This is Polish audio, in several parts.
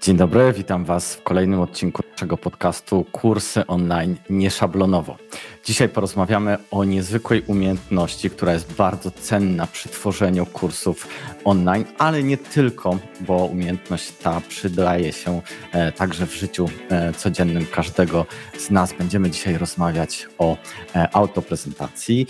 Dzień dobry, witam Was w kolejnym odcinku naszego podcastu Kursy Online Nieszablonowo. Dzisiaj porozmawiamy o niezwykłej umiejętności, która jest bardzo cenna przy tworzeniu kursów online, ale nie tylko, bo umiejętność ta przydaje się e, także w życiu e, codziennym każdego z nas. Będziemy dzisiaj rozmawiać o e, autoprezentacji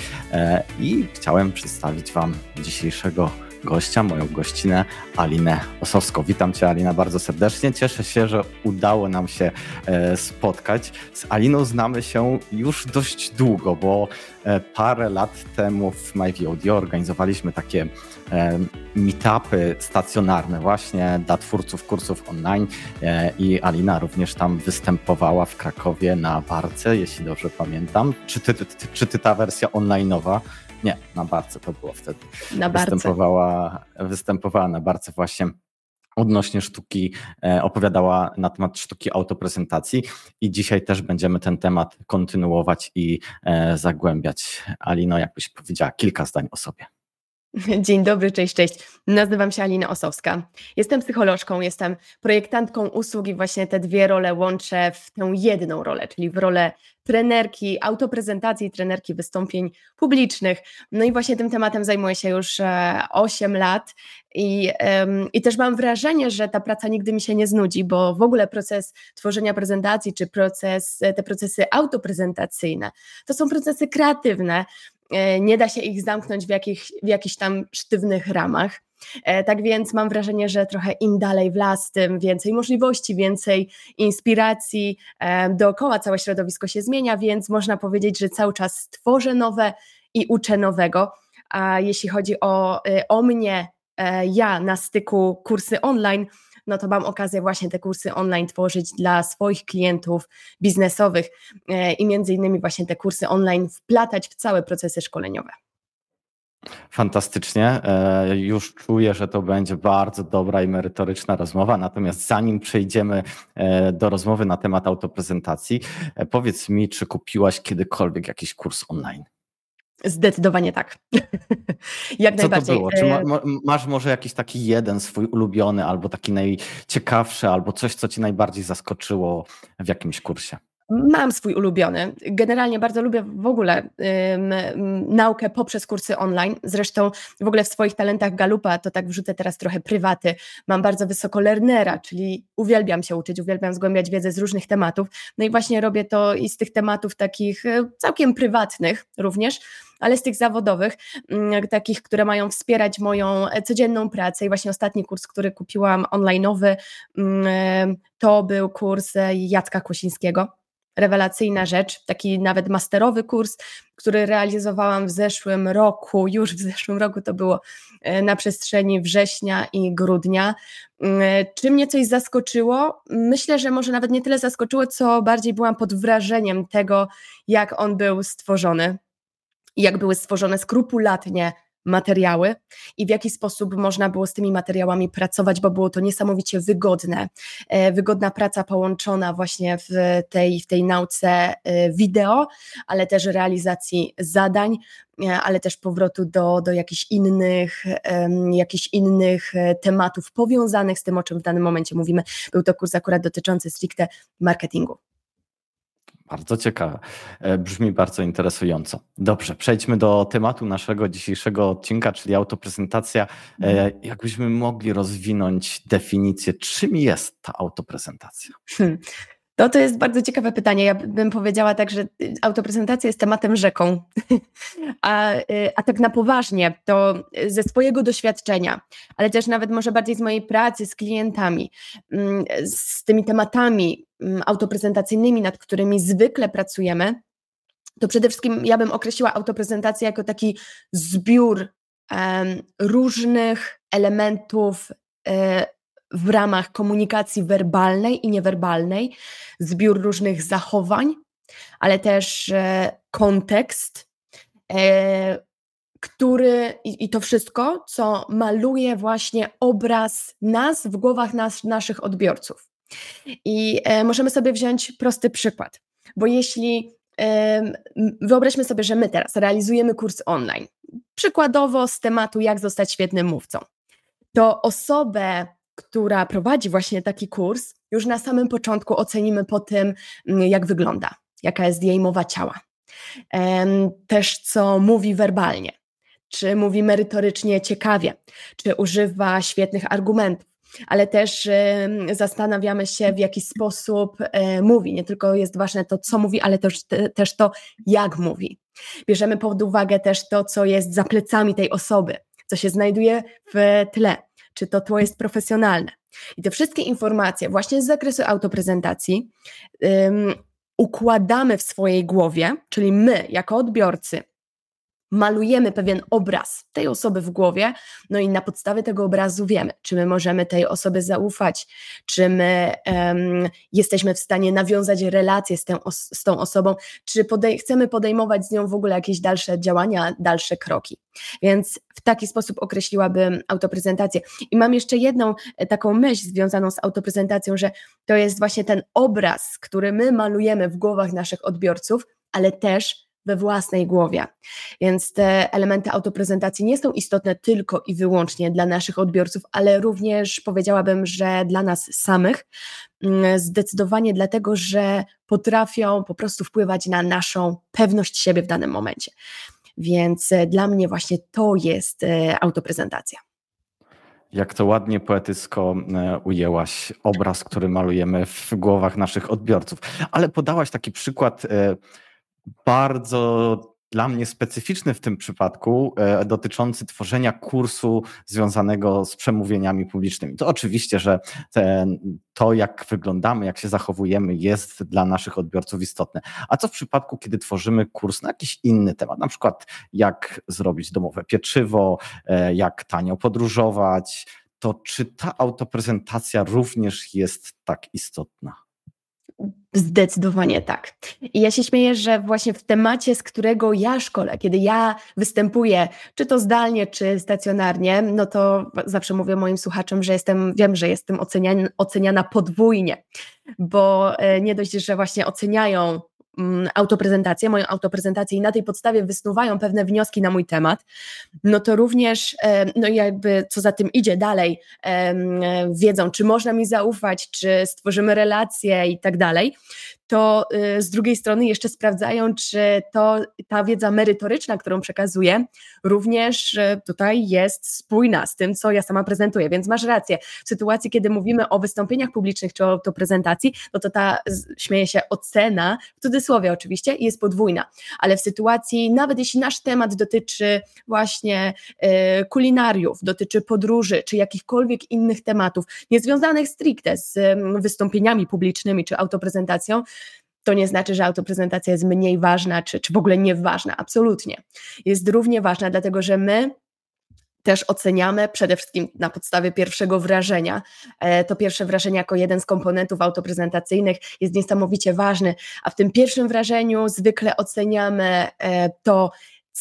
i chciałem przedstawić Wam dzisiejszego gościa, moją gościnę Alinę Osowską. Witam Cię Alina bardzo serdecznie. Cieszę się, że udało nam się e, spotkać. Z Aliną znamy się już dość długo, bo e, parę lat temu w MyVOD organizowaliśmy takie e, meetupy stacjonarne właśnie dla twórców kursów online i Alina również tam występowała w Krakowie na barce, jeśli dobrze pamiętam. Czy ty, ty, ty, czy ty ta wersja online'owa nie, na barce to było wtedy. Na barce. Występowała, występowała na barce właśnie odnośnie sztuki, e, opowiadała na temat sztuki autoprezentacji i dzisiaj też będziemy ten temat kontynuować i e, zagłębiać. Alino, jakbyś powiedziała kilka zdań o sobie. Dzień dobry, cześć, cześć. Nazywam się Alina Osowska. Jestem psycholożką, jestem projektantką usług i właśnie te dwie role łączę w tę jedną rolę, czyli w rolę trenerki autoprezentacji i trenerki wystąpień publicznych. No i właśnie tym tematem zajmuję się już 8 e, lat i, i też mam wrażenie, że ta praca nigdy mi się nie znudzi, bo w ogóle proces tworzenia prezentacji czy proces, te procesy autoprezentacyjne to są procesy kreatywne, E, nie da się ich zamknąć w, jakich, w jakichś tam sztywnych ramach. E, tak więc mam wrażenie, że trochę im dalej w las, tym więcej możliwości, więcej inspiracji. E, dookoła całe środowisko się zmienia, więc można powiedzieć, że cały czas tworzę nowe i uczę nowego. A jeśli chodzi o, o mnie, ja na styku kursy online, no to mam okazję właśnie te kursy online tworzyć dla swoich klientów biznesowych e, i między innymi właśnie te kursy online wplatać w całe procesy szkoleniowe. Fantastycznie. E, już czuję, że to będzie bardzo dobra i merytoryczna rozmowa. Natomiast zanim przejdziemy e, do rozmowy na temat autoprezentacji, powiedz mi, czy kupiłaś kiedykolwiek jakiś kurs online? Zdecydowanie tak. Jak Co najbardziej. To było? Czy ma, ma, masz może jakiś taki jeden swój ulubiony, albo taki najciekawszy, albo coś, co ci najbardziej zaskoczyło w jakimś kursie? Mam swój ulubiony. Generalnie bardzo lubię w ogóle naukę poprzez kursy online. Zresztą w ogóle w swoich talentach Galupa, to tak wrzucę teraz trochę prywaty, mam bardzo wysoko learnera, czyli uwielbiam się uczyć, uwielbiam zgłębiać wiedzę z różnych tematów. No i właśnie robię to i z tych tematów takich e, całkiem prywatnych również, ale z tych zawodowych, mm, takich, które mają wspierać moją e, codzienną pracę. I właśnie ostatni kurs, który kupiłam online'owy, mm, e, to był kurs Jacka Kłosińskiego rewelacyjna rzecz, taki nawet masterowy kurs, który realizowałam w zeszłym roku, już w zeszłym roku to było e, na przestrzeni września i grudnia. Mm, e, czy mnie coś zaskoczyło? Myślę, że może nawet nie tyle zaskoczyło, co bardziej byłam pod wrażeniem tego, jak on był stworzony, jak były stworzone skrupulatnie materiały i w jaki sposób można było z tymi materiałami pracować, bo było to niesamowicie wygodne. E, wygodna praca połączona właśnie w tej, w tej nauce e, wideo, ale też realizacji zadań, e, ale też powrotu do, do jakichś innych, jakichś innych tematów powiązanych z tym, o czym w danym momencie mówimy. Był to kurs akurat dotyczący stricte marketingu. Bardzo ciekawe. E, brzmi bardzo interesująco. Dobrze, przejdźmy do tematu naszego dzisiejszego odcinka, czyli autoprezentacja. E, mhm. Jakbyśmy mogli rozwinąć definicję, czym jest ta autoprezentacja? Hmm. To to jest bardzo ciekawe pytanie. Ja bym powiedziała tak, że y, autoprezentacja jest tematem rzeką, a, y, a tak na poważnie to ze swojego doświadczenia, ale też nawet może bardziej z mojej pracy z klientami, mm, z tymi tematami mm, autoprezentacyjnymi, nad którymi zwykle pracujemy, to przede wszystkim ja bym określiła autoprezentację jako taki zbiór um, różnych elementów e, w ramach komunikacji werbalnej i niewerbalnej, zbiór różnych zachowań, ale też e, kontekst, e, który i, i, to wszystko, co maluje właśnie obraz nas w głowach nas, naszych odbiorców. I e, możemy sobie wziąć prosty przykład, bo jeśli wyobraźmy sobie, że my teraz realizujemy kurs online, przykładowo z tematu jak zostać świetnym mówcą, to osobę, która prowadzi właśnie taki kurs, już na samym początku ocenimy po tym, mm, jak wygląda, jaka jest jej mowa ciała. Też co mówi werbalnie, czy mówi merytorycznie ciekawie, czy używa świetnych argumentów, ale też zastanawiamy się, w jaki sposób e, mówi. Nie tylko jest ważne to, co mówi, ale też, też to, jak mówi. Bierzemy pod uwagę też to, co jest za plecami tej osoby, co się znajduje w tle, czy to tło jest profesjonalne. I te wszystkie informacje właśnie z zakresu autoprezentacji um, układamy w swojej głowie, czyli my jako odbiorcy malujemy pewien obraz tej osoby w głowie, no i na podstawie tego obrazu wiemy, czy my możemy tej osobie zaufać, czy my um, jesteśmy w stanie nawiązać relacje z, z tą osobą, czy podej chcemy podejmować z nią w ogóle jakieś dalsze działania, dalsze kroki. Więc w taki sposób określiłabym autoprezentację. I mam jeszcze jedną e, taką myśl związaną z autoprezentacją, że to jest właśnie ten obraz, który my malujemy w głowach naszych odbiorców, ale też we własnej głowie. Więc te elementy autoprezentacji nie są istotne tylko i wyłącznie dla naszych odbiorców, ale również powiedziałabym, że dla nas samych. Mm, zdecydowanie dlatego, że potrafią po prostu wpływać na naszą pewność siebie w danym momencie. Więc e, dla mnie właśnie to jest e, autoprezentacja. Jak to ładnie poetycko e, ujęłaś obraz, który malujemy w głowach naszych odbiorców. Ale podałaś taki przykład bardzo dla mnie specyficzny w tym przypadku, e, dotyczący tworzenia kursu związanego z przemówieniami publicznymi. To oczywiście, że ten, to, jak wyglądamy, jak się zachowujemy, jest dla naszych odbiorców istotne. A co w przypadku, kiedy tworzymy kurs na jakiś inny temat, na przykład jak zrobić domowe pieczywo, e, jak tanio podróżować, to czy ta autoprezentacja również jest tak istotna? Zdecydowanie tak. I ja się śmieję, że właśnie w temacie, z którego ja szkole, kiedy ja występuję, czy to zdalnie, czy stacjonarnie, no to zawsze mówię moim słuchaczom, że jestem, wiem, że jestem oceniana, oceniana podwójnie, bo e, nie dość, że właśnie oceniają autoprezentację, moją autoprezentację i na tej podstawie wysnuwają pewne wnioski na mój temat, no to również, no jakby co za tym idzie dalej, wiedzą, czy można mi zaufać, czy stworzymy relacje i tak dalej, to y, z drugiej strony jeszcze sprawdzają, czy to ta wiedza merytoryczna, którą przekazuję, również y, tutaj jest spójna z tym, co ja sama prezentuję. Więc masz rację. W sytuacji, kiedy mówimy o wystąpieniach publicznych czy o to prezentacji, no to ta, śmieje się, ocena, w cudzysłowie oczywiście, jest podwójna. Ale w sytuacji, nawet jeśli nasz temat dotyczy właśnie y, kulinariów, dotyczy podróży, czy jakichkolwiek innych tematów, niezwiązanych stricte z wystąpieniami publicznymi czy autoprezentacją, to nie znaczy, że autoprezentacja jest mniej ważna, czy, czy w ogóle nieważna. Absolutnie. Jest równie ważna, dlatego że my też oceniamy przede wszystkim na podstawie pierwszego wrażenia. E, to pierwsze wrażenie jako jeden z komponentów autoprezentacyjnych jest niesamowicie ważny, a w tym pierwszym wrażeniu zwykle oceniamy e, to,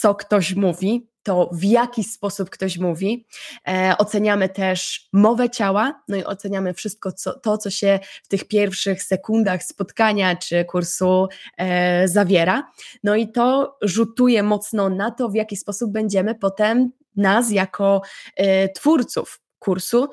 co ktoś mówi, to w jaki sposób ktoś mówi. E, oceniamy też mowę ciała, no i oceniamy wszystko co, to, co się w tych pierwszych sekundach spotkania czy kursu e, zawiera. No i to rzutuje mocno na to, w jaki sposób będziemy potem nas jako e, twórców kursu,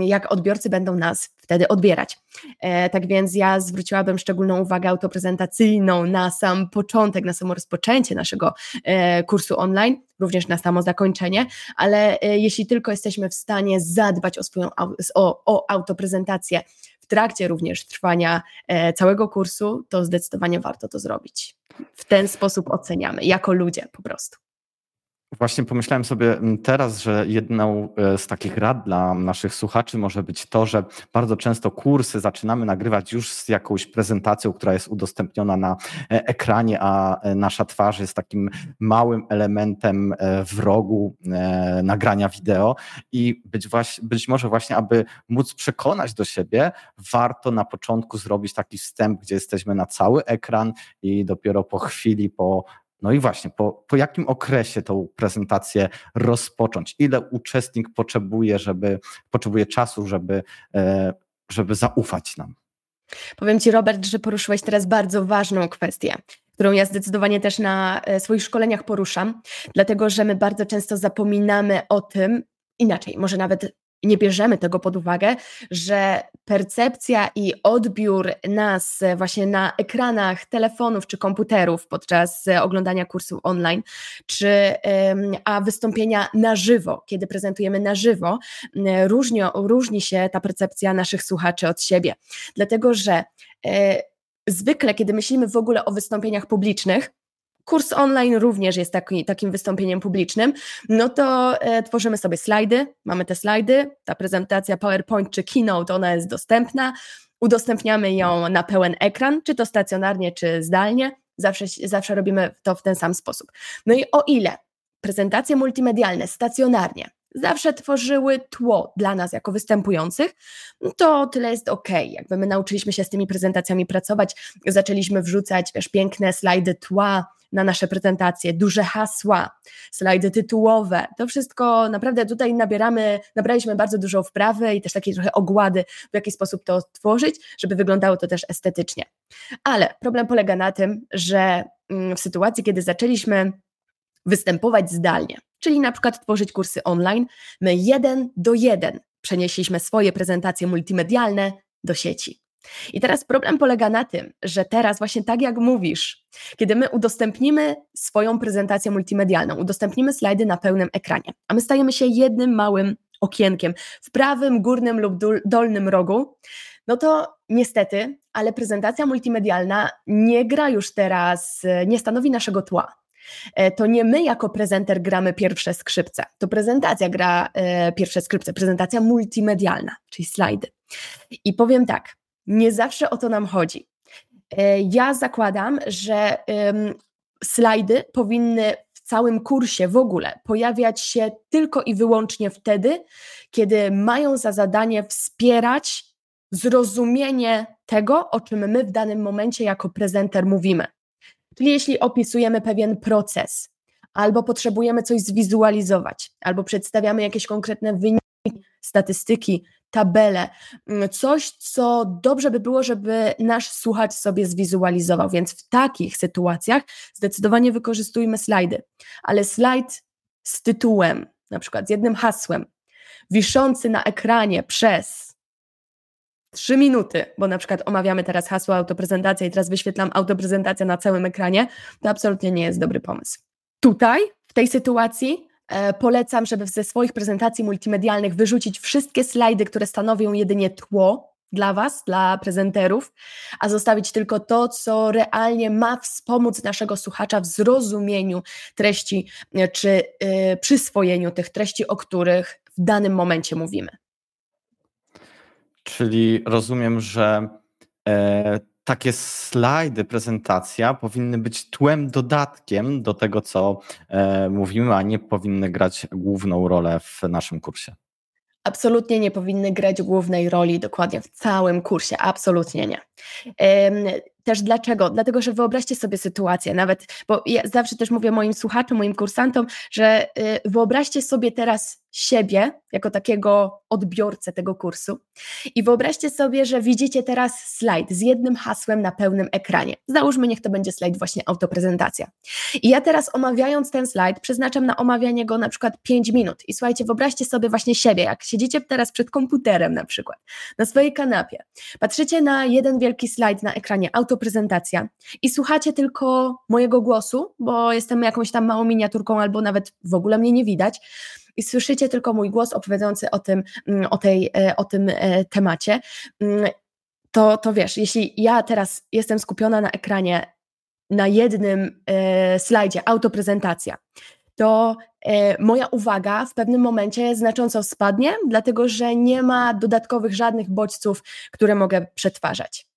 jak odbiorcy będą nas wtedy odbierać. E, tak więc ja zwróciłabym szczególną uwagę autoprezentacyjną na sam początek, na samo rozpoczęcie naszego e, kursu online, również na samo zakończenie, ale e, jeśli tylko jesteśmy w stanie zadbać o swoją o, o autoprezentację w trakcie również trwania całego kursu, to zdecydowanie warto to zrobić. W ten sposób oceniamy, jako ludzie po prostu. Właśnie pomyślałem sobie mm, teraz, że jedną e, z takich rad dla naszych słuchaczy może być to, że bardzo często kursy zaczynamy nagrywać już z jakąś prezentacją, która jest udostępniona na e, ekranie, a e, nasza twarz jest takim małym elementem w rogu nagrania wideo. I być, właśnie, być może właśnie, aby móc przekonać do siebie, warto na początku zrobić taki wstęp, gdzie jesteśmy na cały ekran i dopiero po chwili, po no i właśnie, po, po jakim okresie tą prezentację rozpocząć? Ile uczestnik potrzebuje, żeby, potrzebuje czasu, żeby, e, żeby zaufać nam? Powiem Ci, Robert, że poruszyłeś teraz bardzo ważną kwestię, którą ja zdecydowanie też na e, swoich szkoleniach poruszam, dlatego że my bardzo często zapominamy o tym, inaczej, może nawet nie bierzemy tego pod uwagę, że percepcja i odbiór nas właśnie na ekranach telefonów czy komputerów podczas oglądania kursów online, czy a wystąpienia na żywo, kiedy prezentujemy na żywo, różni, różni się ta percepcja naszych słuchaczy od siebie. Dlatego, że e, zwykle, kiedy myślimy w ogóle o wystąpieniach publicznych, Kurs online również jest taki, takim wystąpieniem publicznym. No to e, tworzymy sobie slajdy, mamy te slajdy, ta prezentacja PowerPoint czy Keynote, ona jest dostępna. Udostępniamy ją na pełen ekran, czy to stacjonarnie, czy zdalnie. Zawsze, zawsze robimy to w ten sam sposób. No i o ile prezentacje multimedialne stacjonarnie zawsze tworzyły tło dla nas jako występujących, to tyle jest ok. Jakby my nauczyliśmy się z tymi prezentacjami pracować, zaczęliśmy wrzucać wiesz, piękne slajdy tła, na nasze prezentacje, duże hasła, slajdy tytułowe. To wszystko naprawdę tutaj nabieramy, nabraliśmy bardzo dużo wprawy i też takiej trochę ogłady, w jaki sposób to tworzyć, żeby wyglądało to też estetycznie. Ale problem polega na tym, że mm, w sytuacji, kiedy zaczęliśmy występować zdalnie, czyli na przykład tworzyć kursy online, my jeden do jeden przenieśliśmy swoje prezentacje multimedialne do sieci. I teraz problem polega na tym, że teraz właśnie tak jak mówisz, kiedy my udostępnimy swoją prezentację multimedialną, udostępnimy slajdy na pełnym ekranie, a my stajemy się jednym małym okienkiem w prawym, górnym lub dolnym rogu, no to niestety, ale prezentacja multimedialna nie gra już teraz, nie stanowi naszego tła. E, to nie my jako prezenter gramy pierwsze skrzypce, to prezentacja gra e, pierwsze skrzypce, prezentacja multimedialna, czyli slajdy. I powiem tak, nie zawsze o to nam chodzi. E, ja zakładam, że slajdy powinny w całym kursie w ogóle pojawiać się tylko i wyłącznie wtedy, kiedy mają za zadanie wspierać zrozumienie tego, o czym my w danym momencie jako prezenter mówimy. Czyli jeśli opisujemy pewien proces, albo potrzebujemy coś zwizualizować, albo przedstawiamy jakieś konkretne wyniki, statystyki, tabelę, mm, coś, co dobrze by było, żeby nasz słuchacz sobie zwizualizował. Więc w takich sytuacjach zdecydowanie wykorzystujmy slajdy, ale slajd z tytułem, na przykład z jednym hasłem, wiszący na ekranie przez trzy minuty, bo na przykład omawiamy teraz hasło autoprezentacja i teraz wyświetlam autoprezentacja na całym ekranie, to absolutnie nie jest dobry pomysł. Tutaj, w tej sytuacji, polecam, żeby ze swoich prezentacji multimedialnych wyrzucić wszystkie slajdy, które stanowią jedynie tło dla Was, dla prezenterów, a zostawić tylko to, co realnie ma wspomóc naszego słuchacza w zrozumieniu treści e, czy y, przyswojeniu tych treści, o których w danym momencie mówimy. Czyli rozumiem, że e, takie slajdy, prezentacja powinny być tłem, dodatkiem do tego, co e, mówimy, a nie powinny grać główną rolę w naszym kursie. Absolutnie nie powinny grać głównej roli dokładnie w całym kursie, absolutnie nie. Też dlaczego? Dlatego, że wyobraźcie sobie sytuację, nawet, bo ja zawsze też mówię moim słuchaczom, moim kursantom, że y, wyobraźcie sobie teraz siebie jako takiego odbiorcę tego kursu i wyobraźcie sobie, że widzicie teraz slajd z jednym hasłem na pełnym ekranie. Załóżmy, niech to będzie slajd właśnie autoprezentacja. I ja teraz omawiając ten slajd, przeznaczam na omawianie go na przykład 5 minut. I słuchajcie, wyobraźcie sobie właśnie siebie, jak siedzicie teraz przed komputerem na przykład, na swojej kanapie, patrzycie na jeden wielki slajd na ekranie autoprezentacja, prezentacja i słuchacie tylko mojego głosu, bo jestem jakąś tam małą miniaturką albo nawet w ogóle mnie nie widać i słyszycie tylko mój głos opowiadający o tym, mm, o tej, e, o tym e, temacie, mm, to, to wiesz, jeśli ja teraz jestem skupiona na ekranie na jednym e, slajdzie, autoprezentacja, to moja uwaga w pewnym momencie znacząco spadnie, dlatego że nie ma dodatkowych żadnych bodźców, które mogę przetwarzać.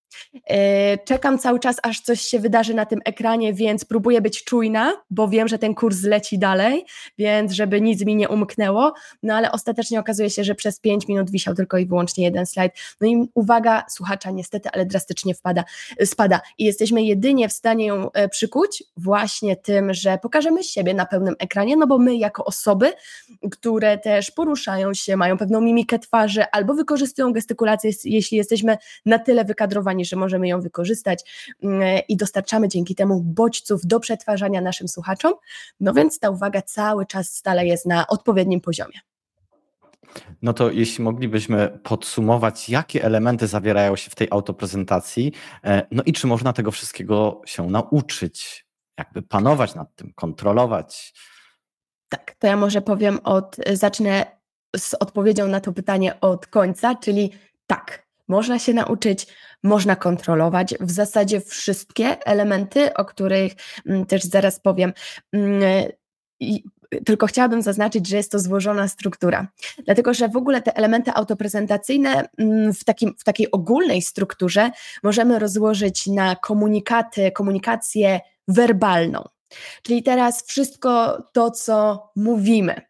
E, czekam cały czas, aż coś się wydarzy na tym ekranie, więc próbuję być czujna, bo wiem, że ten kurs leci dalej, więc żeby nic mi nie umknęło. No ale ostatecznie okazuje się, że przez 5 minut wisiał tylko i wyłącznie jeden slajd. No i uwaga słuchacza niestety, ale drastycznie wpada, spada. I jesteśmy jedynie w stanie ją e, przykuć właśnie tym, że pokażemy siebie na pełnym ekranie, no bo my jako osoby, które też poruszają się, mają pewną mimikę twarzy albo wykorzystują gestykulację, jeśli jesteśmy na tyle wykadrowani, że możemy ją wykorzystać mm, i dostarczamy dzięki temu bodźców do przetwarzania naszym słuchaczom. No więc ta uwaga cały czas stale jest na odpowiednim poziomie. No to jeśli moglibyśmy podsumować, jakie elementy zawierają się w tej autoprezentacji, e, no i czy można tego wszystkiego się nauczyć, jakby panować nad tym, kontrolować? Tak, to ja może powiem od, zacznę z odpowiedzią na to pytanie od końca, czyli tak, można się nauczyć, można kontrolować w zasadzie wszystkie elementy, o których mm, też zaraz powiem. Mm, tylko chciałabym zaznaczyć, że jest to złożona struktura, dlatego że w ogóle te elementy autoprezentacyjne mm, w, takim, w takiej ogólnej strukturze możemy rozłożyć na komunikaty, komunikację werbalną. Czyli teraz wszystko to, co mówimy,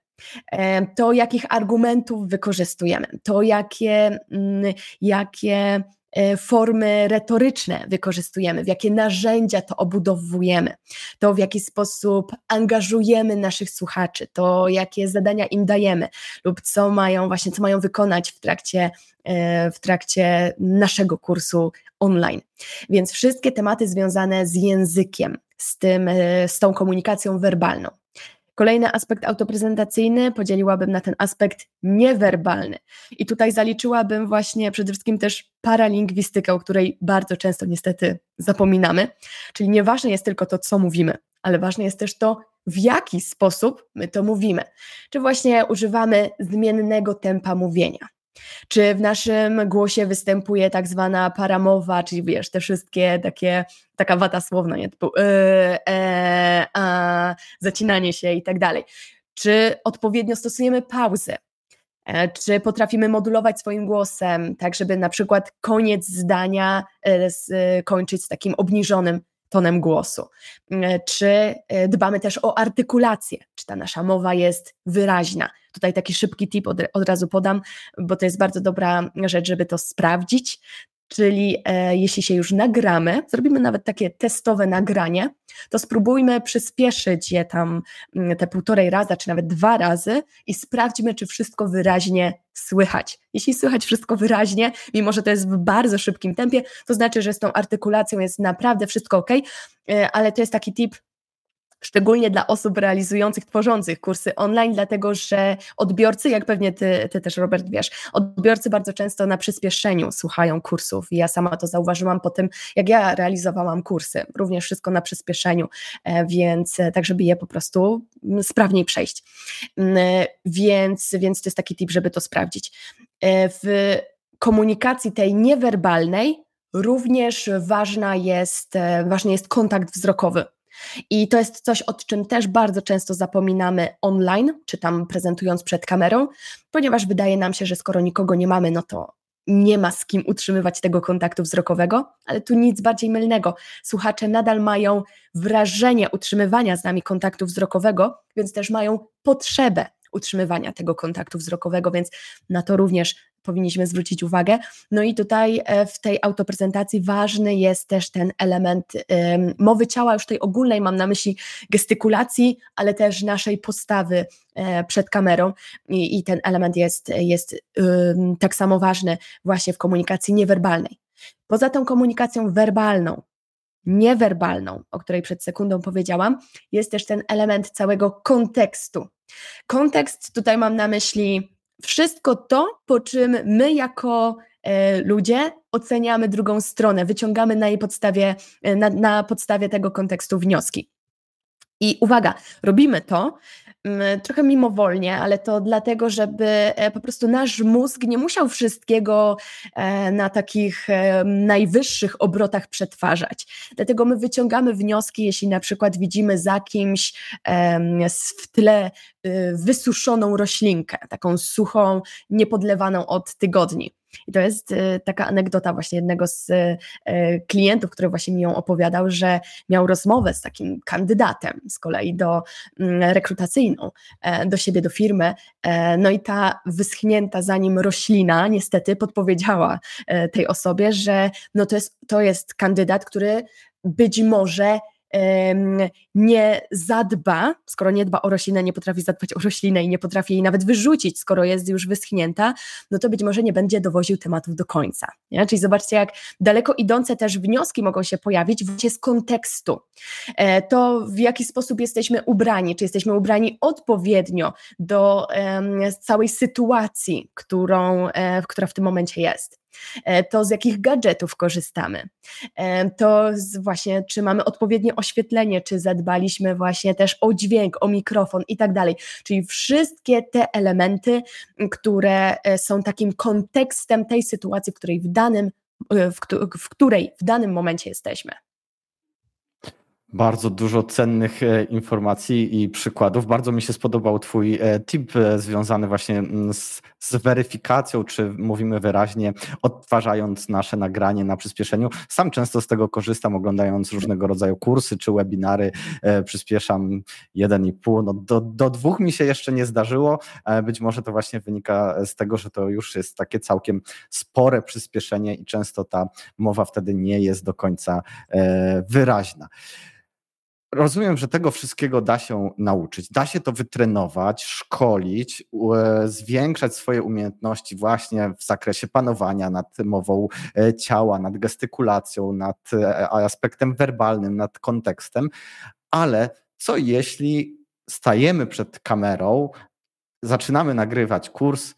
to jakich argumentów wykorzystujemy, to jakie, mm, jakie E, formy retoryczne wykorzystujemy, w jakie narzędzia to obudowujemy, to w jaki sposób angażujemy naszych słuchaczy, to jakie zadania im dajemy lub co mają właśnie, co mają wykonać w trakcie, e, w trakcie naszego kursu online. Więc wszystkie tematy związane z językiem, z, tym, e, z tą komunikacją werbalną. Kolejny aspekt autoprezentacyjny podzieliłabym na ten aspekt niewerbalny. I tutaj zaliczyłabym właśnie przede wszystkim też paralingwistykę, o której bardzo często niestety zapominamy. Czyli nieważne jest tylko to, co mówimy, ale ważne jest też to, w jaki sposób my to mówimy. Czy właśnie używamy zmiennego tempa mówienia, czy w naszym głosie występuje tak zwana paramowa, czyli wiesz, te wszystkie takie, taka wata słowna, nie? Typu e, e, a, zacinanie się i tak dalej. Czy odpowiednio stosujemy pauzę? E, czy potrafimy modulować swoim głosem, tak żeby na przykład koniec zdania e, z, kończyć z takim obniżonym tonem głosu? E, czy e, dbamy też o artykulację? Czy ta nasza mowa jest wyraźna? Tutaj taki szybki tip od, od razu podam, bo to jest bardzo dobra rzecz, żeby to sprawdzić. Czyli e, jeśli się już nagramy, zrobimy nawet takie testowe nagranie, to spróbujmy przyspieszyć je tam mm, te półtorej raza, czy nawet dwa razy i sprawdźmy, czy wszystko wyraźnie słychać. Jeśli słychać wszystko wyraźnie, mimo że to jest w bardzo szybkim tempie, to znaczy, że z tą artykulacją jest naprawdę wszystko ok, e, ale to jest taki tip, szczególnie dla osób realizujących, tworzących kursy online, dlatego że odbiorcy, jak pewnie ty, ty też Robert wiesz, odbiorcy bardzo często na przyspieszeniu słuchają kursów ja sama to zauważyłam po tym, jak ja realizowałam kursy, również wszystko na przyspieszeniu, e, więc e, tak, żeby je po prostu sprawniej przejść. E, więc, więc to jest taki tip, żeby to sprawdzić. W komunikacji tej niewerbalnej również ważna jest, ważny jest kontakt wzrokowy. I to jest coś, o czym też bardzo często zapominamy online, czy tam prezentując przed kamerą, ponieważ wydaje nam się, że skoro nikogo nie mamy, no to nie ma z kim utrzymywać tego kontaktu wzrokowego, ale tu nic bardziej mylnego. Słuchacze nadal mają wrażenie utrzymywania z nami kontaktu wzrokowego, więc też mają potrzebę utrzymywania tego kontaktu wzrokowego, więc na to również powinniśmy zwrócić uwagę. No i tutaj e, w tej autoprezentacji ważny jest też ten element mowy ciała, już tej ogólnej mam na myśli gestykulacji, ale też naszej postawy e, przed kamerą i, i ten element jest, jest tak samo ważny właśnie w komunikacji niewerbalnej. Poza tą komunikacją werbalną, niewerbalną, o której przed sekundą powiedziałam, jest też ten element całego kontekstu. Kontekst tutaj mam na myśli wszystko to, po czym my jako e, ludzie oceniamy drugą stronę, wyciągamy na jej podstawie, e, na, na podstawie tego kontekstu wnioski. I uwaga, robimy to Mm, trochę mimowolnie, ale to dlatego, żeby e, po prostu nasz mózg nie musiał wszystkiego e, na takich e, najwyższych obrotach przetwarzać. Dlatego my wyciągamy wnioski, jeśli na przykład widzimy za kimś w tle y, wysuszoną roślinkę, taką suchą, niepodlewaną od tygodni. I to jest y, taka anegdota właśnie jednego z y, klientów, który właśnie mi ją opowiadał, że miał rozmowę z takim kandydatem z kolei do mm, rekrutacyjną e, do siebie, do firmy. E, no i ta wyschnięta za nim roślina niestety podpowiedziała e, tej osobie, że no to jest, to jest kandydat, który być może nie zadba, skoro nie dba o roślinę, nie potrafi zadbać o roślinę i nie potrafi jej nawet wyrzucić, skoro jest już wyschnięta, no to być może nie będzie dowoził tematów do końca. Nie? Czyli zobaczcie, jak daleko idące też wnioski mogą się pojawić właśnie z kontekstu. E, to w jaki sposób jesteśmy ubrani, czy jesteśmy ubrani odpowiednio do całej sytuacji, którą, e, która w tym momencie jest. E, to z jakich gadżetów korzystamy, e, to właśnie czy mamy odpowiednie oświetlenie, czy zadbaliśmy właśnie też o dźwięk, o mikrofon i tak dalej. Czyli wszystkie te elementy, które e, są takim kontekstem tej sytuacji, w której w danym, w, w której w danym momencie jesteśmy. Bardzo dużo cennych e, informacji i przykładów. Bardzo mi się spodobał Twój e, tip e, związany właśnie mm, z, z, weryfikacją, czy mówimy wyraźnie, odtwarzając nasze nagranie na przyspieszeniu. Sam często z tego korzystam, oglądając różnego rodzaju kursy czy webinary. Przyspieszam 1,5. No do, do dwóch mi się jeszcze nie zdarzyło. Być może to właśnie wynika z tego, że to już jest takie całkiem spore przyspieszenie i często ta mowa wtedy nie jest do końca wyraźna. Rozumiem, że tego wszystkiego da się nauczyć, da się to wytrenować, szkolić, zwiększać swoje umiejętności właśnie w zakresie panowania nad mową e, ciała, nad gestykulacją, nad e, aspektem werbalnym, nad kontekstem, ale co jeśli stajemy przed kamerą, zaczynamy nagrywać kurs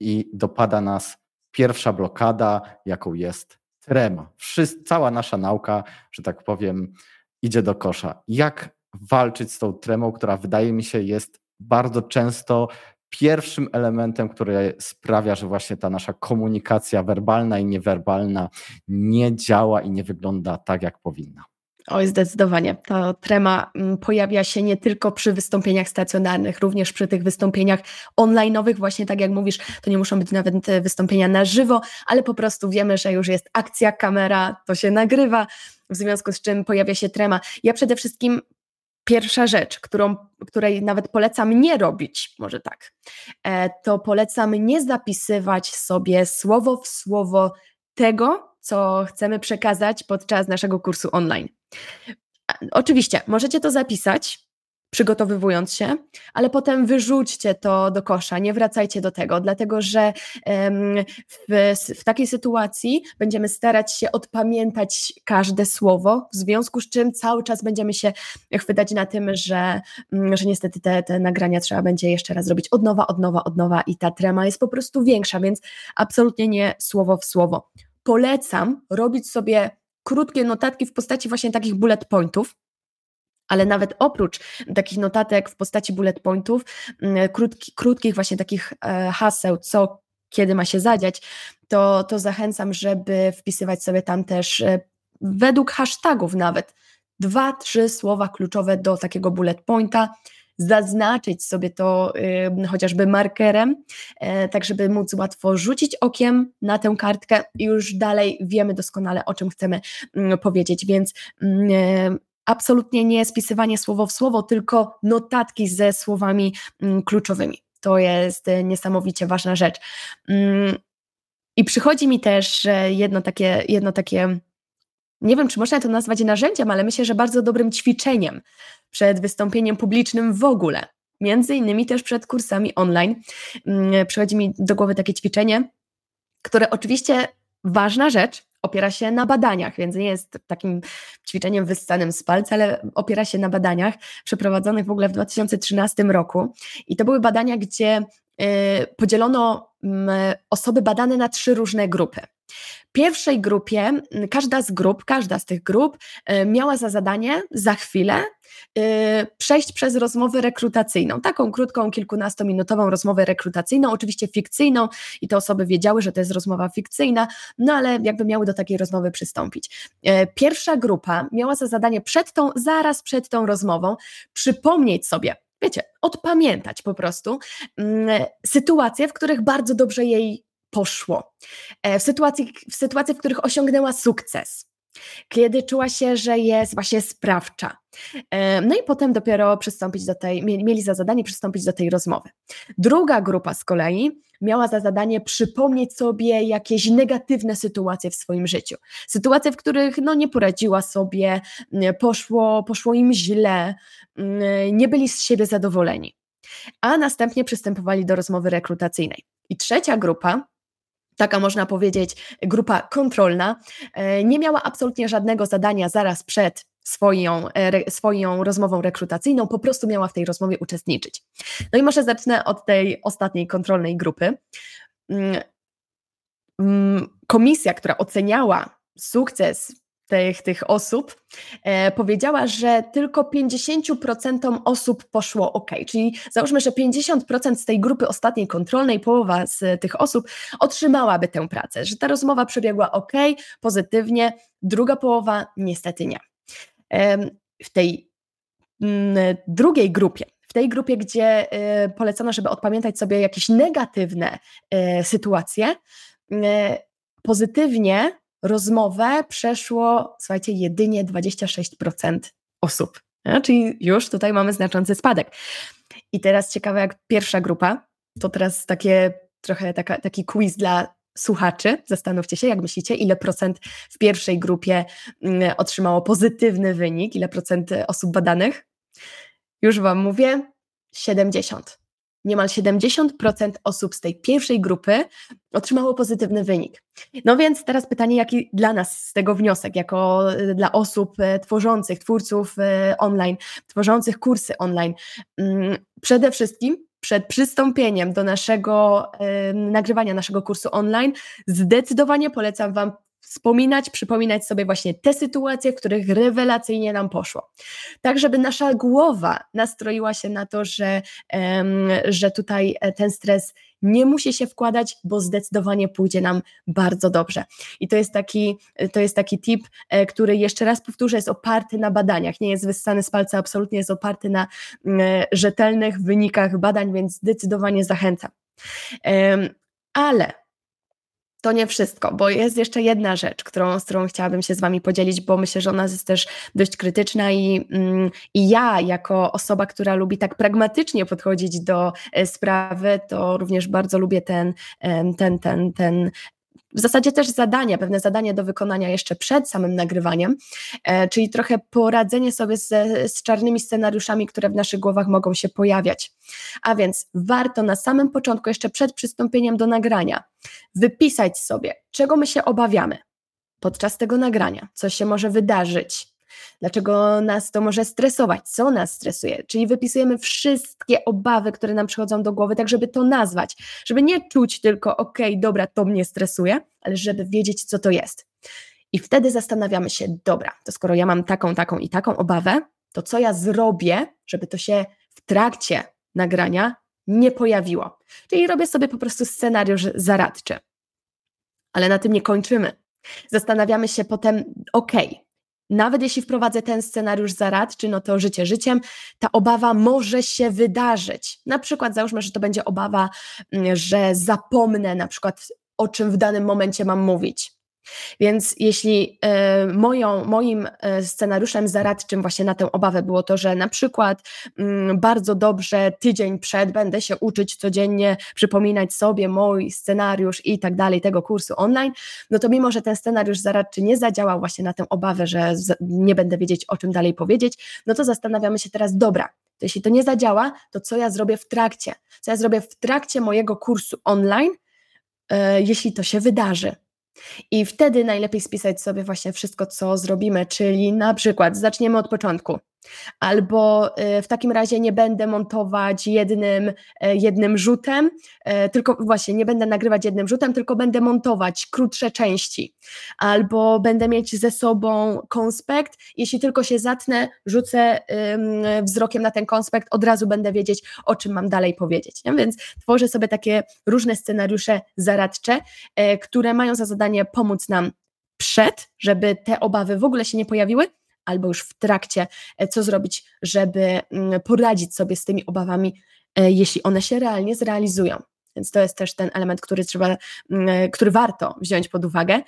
i dopada nas pierwsza blokada, jaką jest trema. cała nasza nauka, że tak powiem, idzie do kosza. Jak walczyć z tą tremą, która wydaje mi się jest bardzo często pierwszym elementem, który sprawia, że właśnie ta nasza komunikacja werbalna i niewerbalna nie działa i nie wygląda tak, jak powinna. Oj, zdecydowanie. Ta trema mm, pojawia się nie tylko przy wystąpieniach stacjonarnych, również przy tych wystąpieniach online'owych, właśnie tak jak mówisz, to nie muszą być nawet wystąpienia na żywo, ale po prostu wiemy, że już jest akcja, kamera, to się nagrywa, w związku z czym pojawia się trema. Ja przede wszystkim pierwsza rzecz, którą, której nawet polecam nie robić, może tak, e, to polecam nie zapisywać sobie słowo w słowo tego, co chcemy przekazać podczas naszego kursu online. Oczywiście, możecie to zapisać, przygotowywując się, ale potem wyrzućcie to do kosza, nie wracajcie do tego, dlatego że w, w, takiej sytuacji będziemy starać się odpamiętać każde słowo, w związku z czym cały czas będziemy się chwytać na tym, że, mm, że niestety te, te nagrania trzeba będzie jeszcze raz robić od nowa, od nowa, od nowa i ta trema jest po prostu większa, więc absolutnie nie słowo w słowo. Polecam robić sobie krótkie notatki w postaci właśnie takich bullet pointów, ale nawet oprócz takich notatek w postaci bullet pointów, mm, krótki, krótkich właśnie takich e, haseł, co kiedy ma się zadziać, to, to zachęcam, żeby wpisywać sobie tam też e, według hashtagów nawet dwa, trzy słowa kluczowe do takiego bullet pointa, zaznaczyć sobie to y, chociażby markerem, y, tak żeby móc łatwo rzucić okiem na tę kartkę i już dalej wiemy doskonale, o czym chcemy y, powiedzieć, więc y, absolutnie nie spisywanie słowo w słowo, tylko notatki ze słowami mm, kluczowymi. To jest niesamowicie ważna rzecz. Mm, I przychodzi mi też jedno takie, jedno takie, nie wiem, czy można to nazwać narzędziem, ale myślę, że bardzo dobrym ćwiczeniem przed wystąpieniem publicznym w ogóle. Między innymi też przed kursami online. Mm, przychodzi mi do głowy takie ćwiczenie, które oczywiście ważna rzecz, opiera się na badaniach, więc nie jest takim ćwiczeniem wyssanym z palca, ale opiera się na badaniach przeprowadzonych w ogóle w 2013 roku. I to były badania, gdzie y, podzielono mm, osoby badane na trzy różne grupy pierwszej grupie, każda z grup, każda z tych grup y, miała za zadanie za chwilę y, przejść przez rozmowę rekrutacyjną, taką krótką, kilkunastominutową rozmowę rekrutacyjną, oczywiście fikcyjną i te osoby wiedziały, że to jest rozmowa fikcyjna, no ale jakby miały do takiej rozmowy przystąpić. Y, pierwsza grupa miała za zadanie przed tą, zaraz przed tą rozmową przypomnieć sobie, wiecie, odpamiętać po prostu sytuacje, w których bardzo dobrze jej poszło. E, w sytuacji, w sytuacji, w których osiągnęła sukces. kiedy czuła się, że jest właśnie sprawcza. No i potem dopiero przystąpić do tej, mieli za zadanie przystąpić do tej rozmowy. Druga grupa z kolei miała za zadanie przypomnieć sobie jakieś negatywne sytuacje w swoim życiu. Sytuacje, w których no, nie poradziła sobie, poszło, poszło im źle, nie byli z siebie zadowoleni. A następnie przystępowali do rozmowy rekrutacyjnej. I trzecia grupa taka można powiedzieć grupa kontrolna, e, nie miała absolutnie żadnego zadania zaraz przed swoją, e, swoją rozmową rekrutacyjną, po prostu miała w tej rozmowie uczestniczyć. No i może zacznę od tej ostatniej kontrolnej grupy. Mm, mm, komisja, która oceniała sukces tych, tych osób, e, powiedziała, że tylko 50% osób poszło ok. Czyli załóżmy, że 50% z tej grupy ostatniej kontrolnej, połowa z tych osób otrzymałaby tę pracę, że ta rozmowa przebiegła ok, pozytywnie, druga połowa niestety nie. E, w tej mm, drugiej grupie, w tej grupie, gdzie e, polecono, żeby odpamiętać sobie jakieś negatywne e, sytuacje, e, pozytywnie rozmowę przeszło, słuchajcie, jedynie 26% osób. Czyli już tutaj mamy znaczący spadek. I teraz ciekawe, jak pierwsza grupa, to teraz takie trochę taka, taki quiz dla słuchaczy. Zastanówcie się, jak myślicie, ile procent w pierwszej grupie mm, otrzymało pozytywny wynik, ile procent osób badanych? Już Wam mówię, 70 niemal 70% osób z tej pierwszej grupy otrzymało pozytywny wynik. No więc teraz pytanie, jaki dla nas z tego wniosek, jako y, dla osób y, tworzących, twórców y, online, tworzących kursy online. Mm, przede wszystkim przed przystąpieniem do naszego nagrywania naszego kursu online, zdecydowanie polecam Wam wspominać, przypominać sobie właśnie te sytuacje, w których rewelacyjnie nam poszło. Tak, żeby nasza głowa nastroiła się na to, że, że tutaj e, ten stres nie musi się wkładać, bo zdecydowanie pójdzie nam bardzo dobrze. I to jest taki, to jest taki tip, e, który jeszcze raz powtórzę, jest oparty na badaniach, nie jest wyssany z palca, absolutnie jest oparty na rzetelnych wynikach badań, więc zdecydowanie zachęcam. Ale to nie wszystko, bo jest jeszcze jedna rzecz, którą, z którą chciałabym się z Wami podzielić, bo myślę, że ona jest też dość krytyczna i, mm, i ja, jako osoba, która lubi tak pragmatycznie podchodzić do e, sprawy, to również bardzo lubię ten, ten, ten, ten w zasadzie też zadania, pewne zadania do wykonania jeszcze przed samym nagrywaniem, e, czyli trochę poradzenie sobie z, z czarnymi scenariuszami, które w naszych głowach mogą się pojawiać. A więc warto na samym początku, jeszcze przed przystąpieniem do nagrania, wypisać sobie, czego my się obawiamy podczas tego nagrania, co się może wydarzyć, dlaczego nas to może stresować, co nas stresuje. Czyli wypisujemy wszystkie obawy, które nam przychodzą do głowy, tak żeby to nazwać, żeby nie czuć tylko, ok, dobra, to mnie stresuje, ale żeby wiedzieć, co to jest. I wtedy zastanawiamy się, dobra, to skoro ja mam taką, taką i taką obawę, to co ja zrobię, żeby to się w trakcie nagrania nie pojawiło. Czyli robię sobie po prostu scenariusz zaradczy. Ale na tym nie kończymy. Zastanawiamy się potem, ok, nawet jeśli wprowadzę ten scenariusz zaradczy, no to życie życiem, ta obawa może się wydarzyć. Na przykład załóżmy, że to będzie obawa, mm, że zapomnę na przykład o czym w danym momencie mam mówić. Więc jeśli e, moją, moim e, scenariuszem zaradczym właśnie na tę obawę było to, że na przykład mm, bardzo dobrze tydzień przed będę się uczyć codziennie, przypominać sobie mój scenariusz i tak dalej tego kursu online, no to mimo, że ten scenariusz zaradczy nie zadziałał właśnie na tę obawę, że nie będę wiedzieć o czym dalej powiedzieć, no to zastanawiamy się teraz, dobra, to jeśli to nie zadziała, to co ja zrobię w trakcie? Co ja zrobię w trakcie mojego kursu online, e, jeśli to się wydarzy? I wtedy najlepiej spisać sobie właśnie wszystko, co zrobimy, czyli na przykład zaczniemy od początku. Albo y, w takim razie nie będę montować jednym, e, jednym rzutem, e, tylko właśnie nie będę nagrywać jednym rzutem, tylko będę montować krótsze części. Albo będę mieć ze sobą konspekt, jeśli tylko się zatnę, rzucę wzrokiem na ten konspekt, od razu będę wiedzieć, o czym mam dalej powiedzieć. Nie? Więc tworzę sobie takie różne scenariusze zaradcze, e, które mają za zadanie pomóc nam przed, żeby te obawy w ogóle się nie pojawiły, albo już w trakcie, e, co zrobić, żeby mm, poradzić sobie z tymi obawami, e, jeśli one się realnie zrealizują. Więc to jest też ten element, który trzeba, mm, e, który warto wziąć pod uwagę.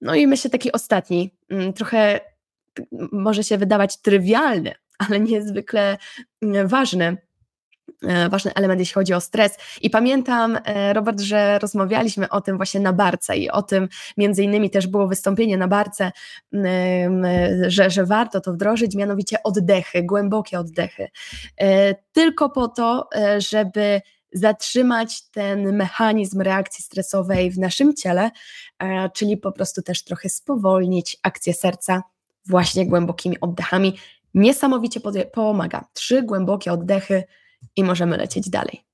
No i myślę taki ostatni, mm, trochę może się wydawać trywialny, ale niezwykle ważny ważny element, jeśli chodzi o stres. I pamiętam, e, Robert, że rozmawialiśmy o tym właśnie na barce i o tym między innymi też było wystąpienie na barce, że, że warto to wdrożyć, mianowicie oddechy, głębokie oddechy. E, tylko po to, żeby zatrzymać ten mechanizm reakcji stresowej w naszym ciele, czyli po prostu też trochę spowolnić akcję serca właśnie głębokimi oddechami. Niesamowicie pomaga. Trzy głębokie oddechy i możemy lecieć dalej.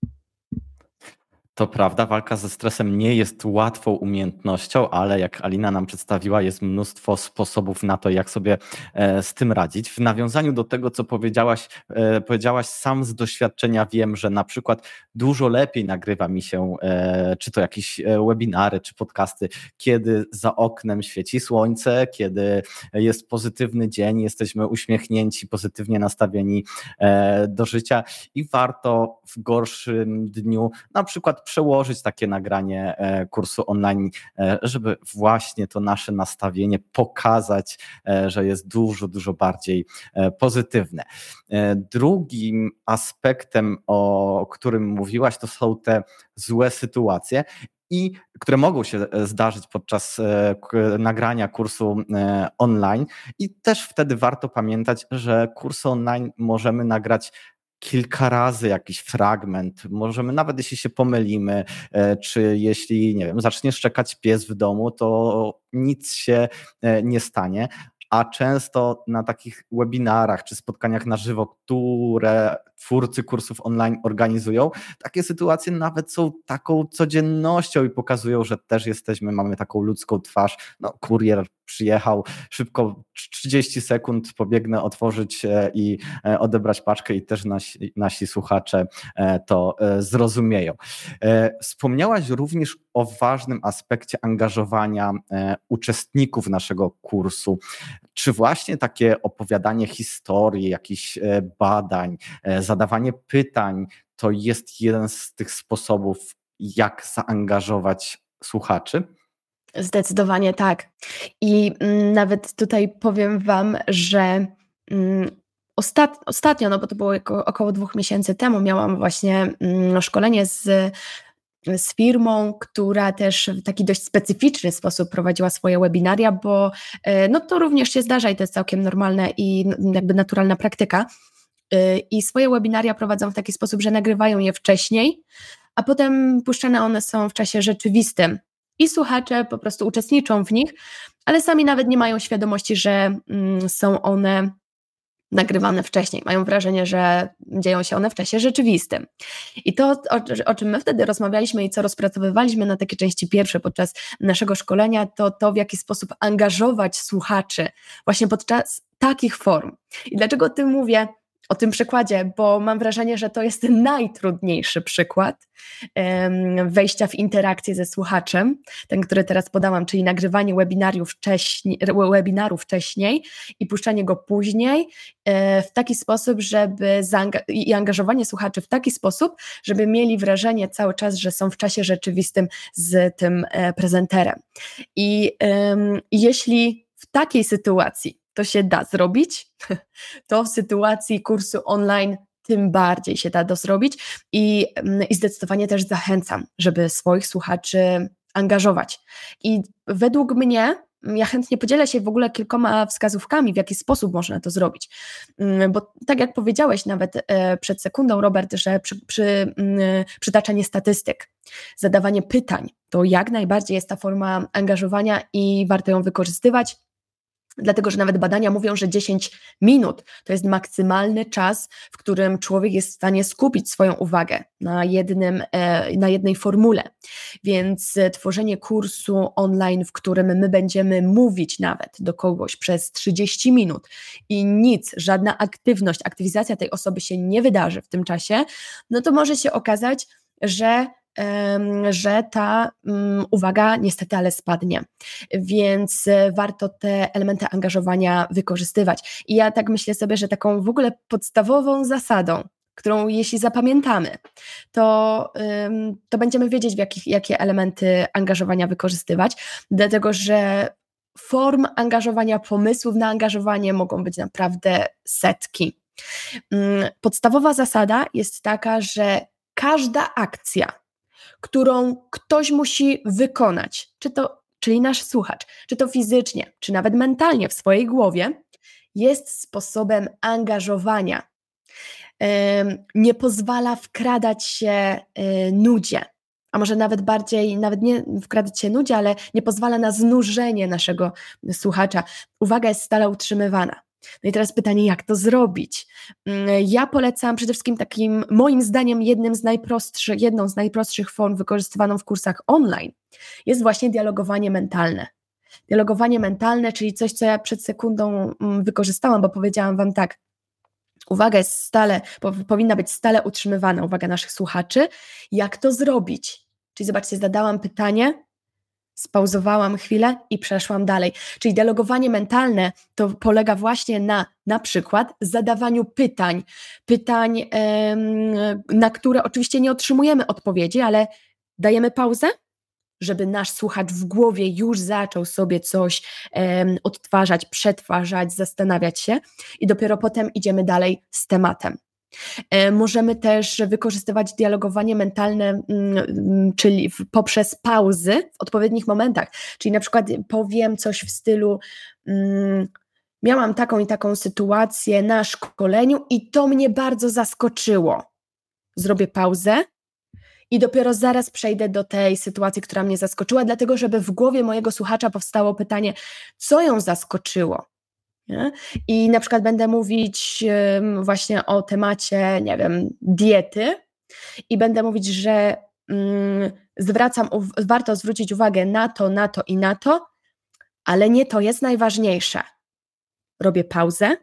To prawda, walka ze stresem nie jest łatwą umiejętnością, ale jak Alina nam przedstawiła, jest mnóstwo sposobów na to, jak sobie e, z tym radzić. W nawiązaniu do tego, co powiedziałaś, e, powiedziałaś sam z doświadczenia wiem, że na przykład dużo lepiej nagrywa mi się, e, czy to jakieś webinary, czy podcasty, kiedy za oknem świeci słońce, kiedy jest pozytywny dzień, jesteśmy uśmiechnięci, pozytywnie nastawieni do życia i warto w gorszym dniu na przykład przełożyć takie nagranie e, kursu online, e, żeby właśnie to nasze nastawienie pokazać, e, że jest dużo, dużo bardziej pozytywne. Drugim aspektem, o którym mówiłaś, to są te złe sytuacje i które mogą się zdarzyć podczas nagrania kursu online. I też wtedy warto pamiętać, że kursy online możemy nagrać kilka razy jakiś fragment, możemy nawet jeśli się pomylimy, e, czy jeśli, nie wiem, zacznie szczekać pies w domu, to nic się e, nie stanie, a często na takich webinarach czy spotkaniach na żywo, które twórcy kursów online organizują, takie sytuacje nawet są taką codziennością i pokazują, że też jesteśmy, mamy taką ludzką twarz. No, kurier przyjechał, szybko 30 sekund pobiegnę otworzyć e, i e, odebrać paczkę i też nasi, nasi słuchacze e, to zrozumieją. Wspomniałaś również o ważnym aspekcie angażowania uczestników naszego kursu. Czy właśnie takie opowiadanie historii, jakichś badań, zadawanie pytań to jest jeden z tych sposobów, jak zaangażować słuchaczy? Zdecydowanie tak. I mm, nawet tutaj powiem Wam, że mm, ostat, ostatnio, no bo to było około dwóch miesięcy temu, miałam właśnie mm, szkolenie z, z firmą, która też w taki dość specyficzny sposób prowadziła swoje webinaria, bo e, no to również się zdarza i to jest całkiem normalne i jakby naturalna praktyka. E, I swoje webinaria prowadzą w taki sposób, że nagrywają je wcześniej, a potem puszczane one są w czasie rzeczywistym i słuchacze po prostu uczestniczą w nich, ale sami nawet nie mają świadomości, że mm, są one nagrywane wcześniej. Mają wrażenie, że dzieją się one w czasie rzeczywistym. I to, o, o, czym my wtedy rozmawialiśmy i co rozpracowywaliśmy na takie części pierwsze podczas naszego szkolenia, to to, w jaki sposób angażować słuchaczy właśnie podczas takich form. I dlaczego o tym mówię? O tym przykładzie, bo mam wrażenie, że to jest najtrudniejszy przykład wejścia w interakcję ze słuchaczem, ten, który teraz podałam, czyli nagrywanie wcześniej, webinaru wcześniej i puszczanie go później e, w taki sposób, żeby i angażowanie słuchaczy w taki sposób, żeby mieli wrażenie cały czas, że są w czasie rzeczywistym z tym e, prezenterem. I jeśli w takiej sytuacji to się da zrobić, to w sytuacji kursu online tym bardziej się da to zrobić i, mm, i zdecydowanie też zachęcam, żeby swoich słuchaczy angażować. I według mnie ja chętnie podzielę się w ogóle kilkoma wskazówkami, w jaki sposób można to zrobić. Mm, bo tak jak powiedziałeś nawet e, przed sekundą, Robert, że przy, przy, mm, przytaczanie statystyk, zadawanie pytań, to jak najbardziej jest ta forma angażowania i warto ją wykorzystywać. Dlatego, że nawet badania mówią, że 10 minut to jest maksymalny czas, w którym człowiek jest w stanie skupić swoją uwagę na, jednym, e, na jednej formule. Więc e, tworzenie kursu online, w którym my będziemy mówić nawet do kogoś przez 30 minut i nic, żadna aktywność, aktywizacja tej osoby się nie wydarzy w tym czasie, no to może się okazać, że że ta mm, uwaga niestety ale spadnie. Więc e, warto te elementy angażowania wykorzystywać. I ja tak myślę sobie, że taką w ogóle podstawową zasadą, którą jeśli zapamiętamy, to, to będziemy wiedzieć, w jakich, jakie elementy angażowania wykorzystywać, dlatego że form angażowania, pomysłów na angażowanie mogą być naprawdę setki. Mm, podstawowa zasada jest taka, że każda akcja, którą ktoś musi wykonać, czy to, czyli nasz słuchacz, czy to fizycznie, czy nawet mentalnie w swojej głowie, jest sposobem angażowania. Nie pozwala wkradać się y, nudzie, a może nawet bardziej, nawet nie wkradać się nudzie, ale nie pozwala na znużenie naszego słuchacza. Uwaga jest stale utrzymywana. No i teraz pytanie, jak to zrobić? Mm, ja polecam przede wszystkim takim, moim zdaniem, jednym z najprostszych, jedną z najprostszych form wykorzystywaną w kursach online jest właśnie dialogowanie mentalne. Dialogowanie mentalne, czyli coś, co ja przed sekundą mm, wykorzystałam, bo powiedziałam Wam tak, uwaga jest stale, powinna być stale utrzymywana, uwaga naszych słuchaczy. Jak to zrobić? Czyli zobaczcie, zadałam pytanie, spauzowałam chwilę i przeszłam dalej. Czyli dialogowanie mentalne to polega właśnie na na przykład zadawaniu pytań, pytań, na które oczywiście nie otrzymujemy odpowiedzi, ale dajemy pauzę, żeby nasz słuchacz w głowie już zaczął sobie coś odtwarzać, przetwarzać, zastanawiać się i dopiero potem idziemy dalej z tematem. E, możemy też wykorzystywać dialogowanie mentalne, mm, mm, czyli poprzez pauzy w odpowiednich momentach. Czyli na przykład powiem coś w stylu: mm, Miałam taką i taką sytuację na szkoleniu, i to mnie bardzo zaskoczyło. Zrobię pauzę i dopiero zaraz przejdę do tej sytuacji, która mnie zaskoczyła, dlatego żeby w głowie mojego słuchacza powstało pytanie, co ją zaskoczyło. Nie? I na przykład będę mówić właśnie o temacie, nie wiem, diety i będę mówić, że mm, zwracam, warto zwrócić uwagę na to, na to i na to, ale nie to jest najważniejsze. Robię pauzę,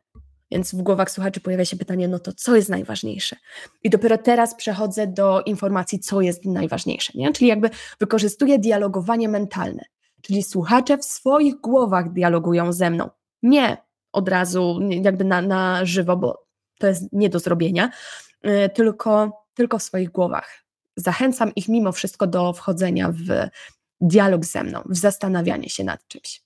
więc w głowach słuchaczy pojawia się pytanie, no to co jest najważniejsze? I dopiero teraz przechodzę do informacji, co jest najważniejsze. Nie? Czyli jakby wykorzystuję dialogowanie mentalne. Czyli słuchacze w swoich głowach dialogują ze mną. Nie od razu jakby na, na żywo, bo to jest nie do zrobienia, y, tylko, tylko w swoich głowach. Zachęcam ich mimo wszystko do wchodzenia w dialog ze mną, w zastanawianie się nad czymś.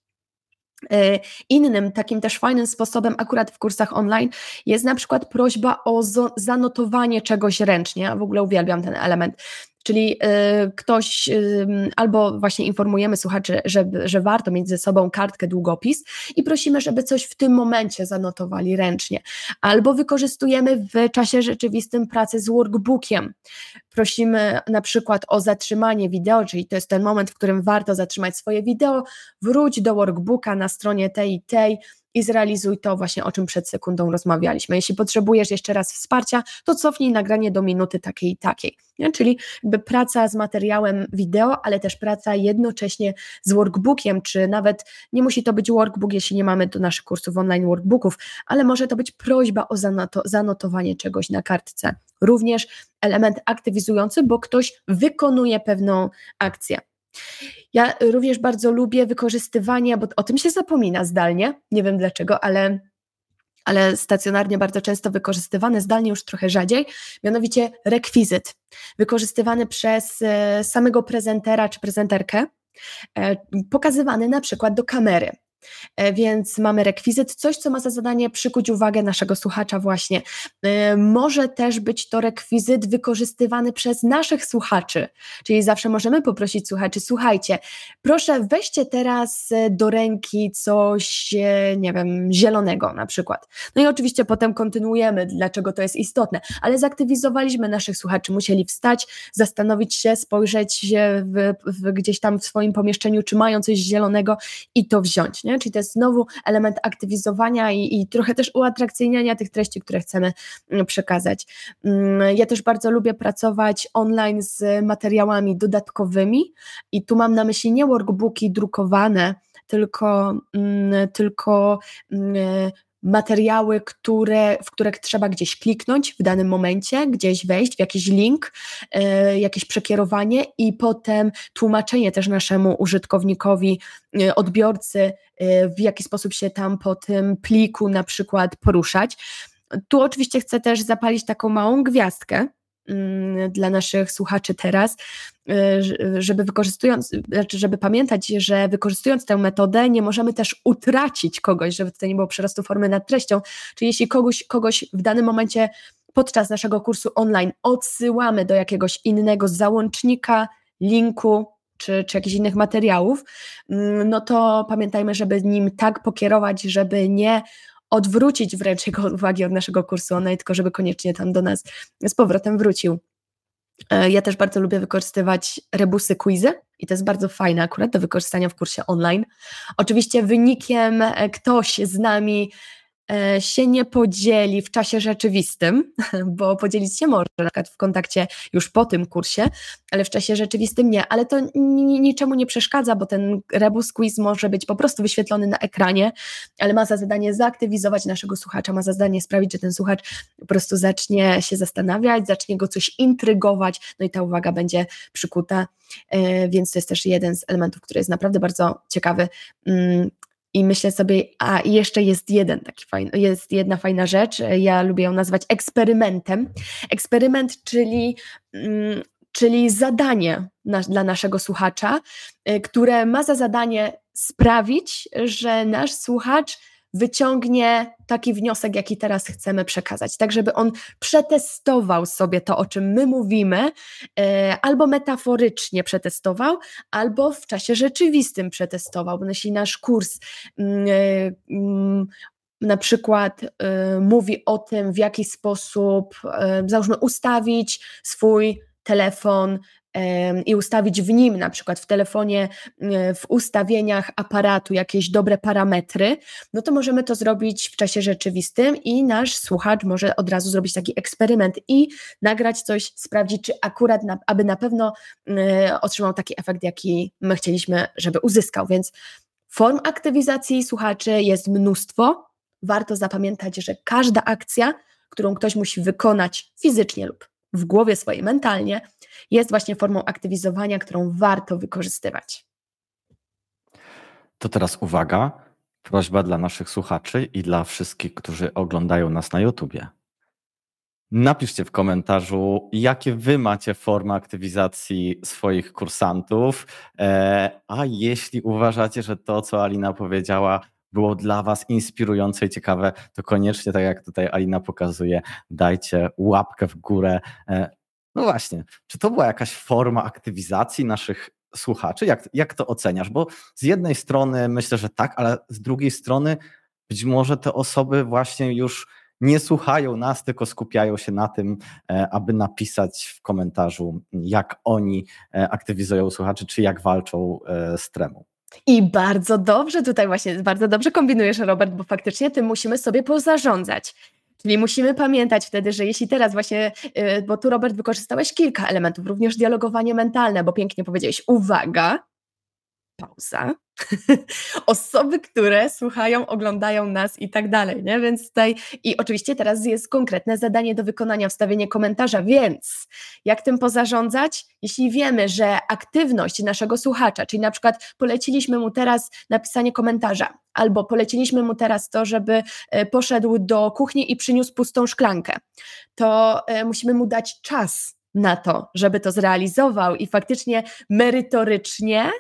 Y, innym takim też fajnym sposobem, akurat w kursach online, jest na przykład prośba o zanotowanie czegoś ręcznie. w ogóle uwielbiam ten element. Czyli y, ktoś y, albo właśnie informujemy słuchaczy, że, że warto mieć ze sobą kartkę, długopis i prosimy, żeby coś w tym momencie zanotowali ręcznie, albo wykorzystujemy w czasie rzeczywistym pracę z workbookiem. Prosimy na przykład o zatrzymanie wideo, czyli to jest ten moment, w którym warto zatrzymać swoje wideo, wróć do workbooka na stronie tej i tej, i zrealizuj to właśnie, o czym przed sekundą rozmawialiśmy. Jeśli potrzebujesz jeszcze raz wsparcia, to cofnij nagranie do minuty takiej i takiej. Nie? Czyli jakby praca z materiałem wideo, ale też praca jednocześnie z workbookiem, czy nawet nie musi to być workbook, jeśli nie mamy do naszych kursów online workbooków, ale może to być prośba o zanotowanie czegoś na kartce. Również element aktywizujący, bo ktoś wykonuje pewną akcję. Ja również bardzo lubię wykorzystywanie, bo o tym się zapomina zdalnie, nie wiem dlaczego, ale, ale stacjonarnie bardzo często wykorzystywane, zdalnie już trochę rzadziej, mianowicie rekwizyt, wykorzystywany przez e, samego prezentera czy prezenterkę, e, pokazywany na przykład do kamery. E, więc mamy rekwizyt, coś, co ma za zadanie przykuć uwagę naszego słuchacza właśnie. E, może też być to rekwizyt wykorzystywany przez naszych słuchaczy, czyli zawsze możemy poprosić słuchaczy, słuchajcie, proszę weźcie teraz e, do ręki coś, nie wiem, zielonego na przykład. No i oczywiście potem kontynuujemy, dlaczego to jest istotne, ale zaktywizowaliśmy naszych słuchaczy, musieli wstać, zastanowić się, spojrzeć w, w, gdzieś tam w swoim pomieszczeniu, czy mają coś zielonego i to wziąć. Nie? Czyli to jest znowu element aktywizowania i, i trochę też uatrakcyjniania tych treści, które chcemy mm, przekazać. Mm, ja też bardzo lubię pracować online z materiałami dodatkowymi i tu mam na myśli nie workbooki drukowane, tylko, mm, tylko materiały, które, w które trzeba gdzieś kliknąć w danym momencie, gdzieś wejść, w jakiś link, y, jakieś przekierowanie i potem tłumaczenie też naszemu użytkownikowi, y, odbiorcy, y, w jaki sposób się tam po tym pliku na przykład poruszać. Tu oczywiście chcę też zapalić taką małą gwiazdkę, dla naszych słuchaczy teraz, y, żeby wykorzystując, znaczy żeby pamiętać, że wykorzystując tę metodę nie możemy też utracić kogoś, żeby tutaj nie było przerostu formy nad treścią, czyli jeśli kogoś, kogoś w danym momencie podczas naszego kursu online odsyłamy do jakiegoś innego załącznika, linku, czy, czy jakichś innych materiałów, mm, no to pamiętajmy, żeby nim tak pokierować, żeby nie odwrócić wręcz jego uwagi od naszego kursu online, tylko żeby koniecznie tam do nas z powrotem wrócił. E, ja też bardzo lubię wykorzystywać rebusy quizy i to jest bardzo fajne akurat do wykorzystania w kursie online. Oczywiście wynikiem e, ktoś z nami się nie podzieli w czasie rzeczywistym, bo podzielić się może na przykład w kontakcie już po tym kursie, ale w czasie rzeczywistym nie, ale to niczemu nie przeszkadza, bo ten rebus quiz może być po prostu wyświetlony na ekranie, ale ma za zadanie zaktywizować naszego słuchacza, ma za zadanie sprawić, że ten słuchacz po prostu zacznie się zastanawiać, zacznie go coś intrygować, no i ta uwaga będzie przykuta, e, więc to jest też jeden z elementów, który jest naprawdę bardzo ciekawy. Mm, i myślę sobie, a jeszcze jest jeden taki fajny, jest jedna fajna rzecz, ja lubię ją nazwać eksperymentem. Eksperyment, czyli, mm, czyli zadanie na, dla naszego słuchacza, y, które ma za zadanie sprawić, że nasz słuchacz wyciągnie taki wniosek, jaki teraz chcemy przekazać, tak żeby on przetestował sobie to, o czym my mówimy, e, albo metaforycznie przetestował, albo w czasie rzeczywistym przetestował, bo jeśli nasz kurs mm, e, mm, na przykład y, mówi o tym, w jaki sposób, załóżmy, ustawić swój telefon i ustawić w nim, na przykład w telefonie, e, w ustawieniach aparatu jakieś dobre parametry, no to możemy to zrobić w czasie rzeczywistym i nasz słuchacz może od razu zrobić taki eksperyment i nagrać coś, sprawdzić, czy akurat, na, aby na pewno y, otrzymał taki efekt, jaki my chcieliśmy, żeby uzyskał. Więc form aktywizacji słuchaczy jest mnóstwo. Warto zapamiętać, że każda akcja, którą ktoś musi wykonać fizycznie lub w głowie swojej mentalnie, jest właśnie formą aktywizowania, którą warto wykorzystywać. To teraz uwaga, prośba dla naszych słuchaczy i dla wszystkich, którzy oglądają nas na YouTubie. Napiszcie w komentarzu, jakie wy macie formy aktywizacji swoich kursantów. E, a jeśli uważacie, że to, co Alina powiedziała, było dla Was inspirujące i ciekawe, to koniecznie, tak jak tutaj Alina pokazuje, dajcie łapkę w górę. E, no właśnie, czy to była jakaś forma aktywizacji naszych słuchaczy? Jak, jak to oceniasz? Bo z jednej strony myślę, że tak, ale z drugiej strony być może te osoby właśnie już nie słuchają nas, tylko skupiają się na tym, e, aby napisać w komentarzu, jak oni e, aktywizują słuchaczy, czy jak walczą z tremą. I bardzo dobrze tutaj właśnie, bardzo dobrze kombinujesz, Robert, bo faktycznie tym musimy sobie pozarządzać. Czyli musimy pamiętać wtedy, że jeśli teraz właśnie, y, bo tu Robert wykorzystałeś kilka elementów, również dialogowanie mentalne, bo pięknie powiedziałeś, uwaga, pauza, osoby, które słuchają, oglądają nas i tak dalej, nie? Więc tutaj i oczywiście teraz jest konkretne zadanie do wykonania, wstawienie komentarza, więc jak tym pozarządzać? Jeśli wiemy, że aktywność naszego słuchacza, czyli na przykład poleciliśmy mu teraz napisanie komentarza, albo poleciliśmy mu teraz to, żeby e, poszedł do kuchni i przyniósł pustą szklankę, to e, musimy mu dać czas na to, żeby to zrealizował i faktycznie merytorycznie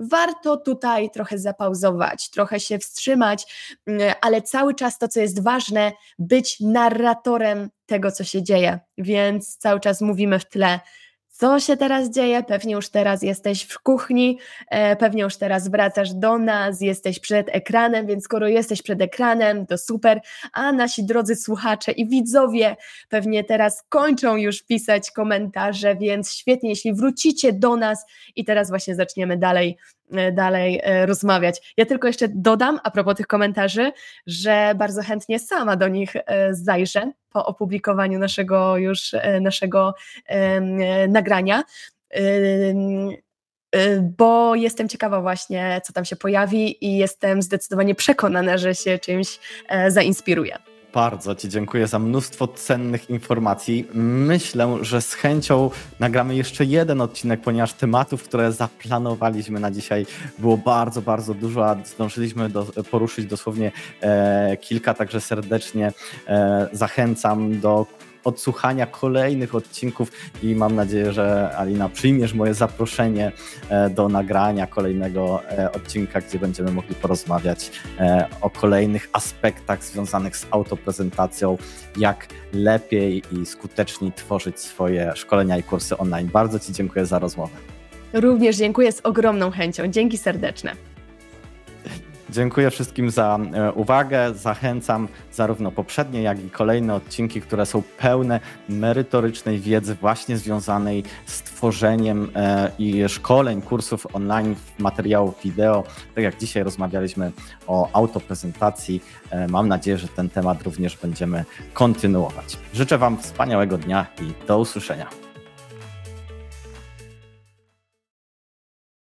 warto tutaj trochę zapauzować, trochę się wstrzymać, mm, ale cały czas to, co jest ważne, być narratorem tego, co się dzieje. Więc cały czas mówimy w tle, co się teraz dzieje, pewnie już teraz jesteś w kuchni, e, pewnie już teraz wracasz do nas, jesteś przed ekranem, więc skoro jesteś przed ekranem, to super, a nasi drodzy słuchacze i widzowie pewnie teraz kończą już pisać komentarze, więc świetnie, jeśli wrócicie do nas i teraz właśnie zaczniemy dalej E, dalej e, rozmawiać. Ja tylko jeszcze dodam a propos tych komentarzy, że bardzo chętnie sama do nich zajrzę po opublikowaniu naszego już naszego nagrania bo jestem ciekawa właśnie, co tam się pojawi i jestem zdecydowanie przekonana, że się czymś zainspiruje. Bardzo Ci dziękuję za mnóstwo cennych informacji. Myślę, że z chęcią nagramy jeszcze jeden odcinek, ponieważ tematów, które zaplanowaliśmy na dzisiaj było bardzo, bardzo dużo, a zdążyliśmy do, poruszyć dosłownie e, kilka, także serdecznie e, zachęcam do odsłuchania kolejnych odcinków i mam nadzieję, że Alina przyjmiesz moje zaproszenie e, do nagrania kolejnego e, odcinka, gdzie będziemy mogli porozmawiać o kolejnych aspektach związanych z autoprezentacją, jak lepiej i skuteczniej tworzyć swoje szkolenia i kursy online. Bardzo Ci dziękuję za rozmowę. Również dziękuję z ogromną chęcią. Dzięki serdeczne. Dziękuję wszystkim za e, uwagę. Zachęcam zarówno poprzednie, jak i kolejne odcinki, które są pełne merytorycznej wiedzy, właśnie związanej z tworzeniem e, i szkoleń, kursów online, materiałów wideo. Tak jak dzisiaj rozmawialiśmy o autoprezentacji, e, mam nadzieję, że ten temat również będziemy kontynuować. Życzę Wam wspaniałego dnia i do usłyszenia.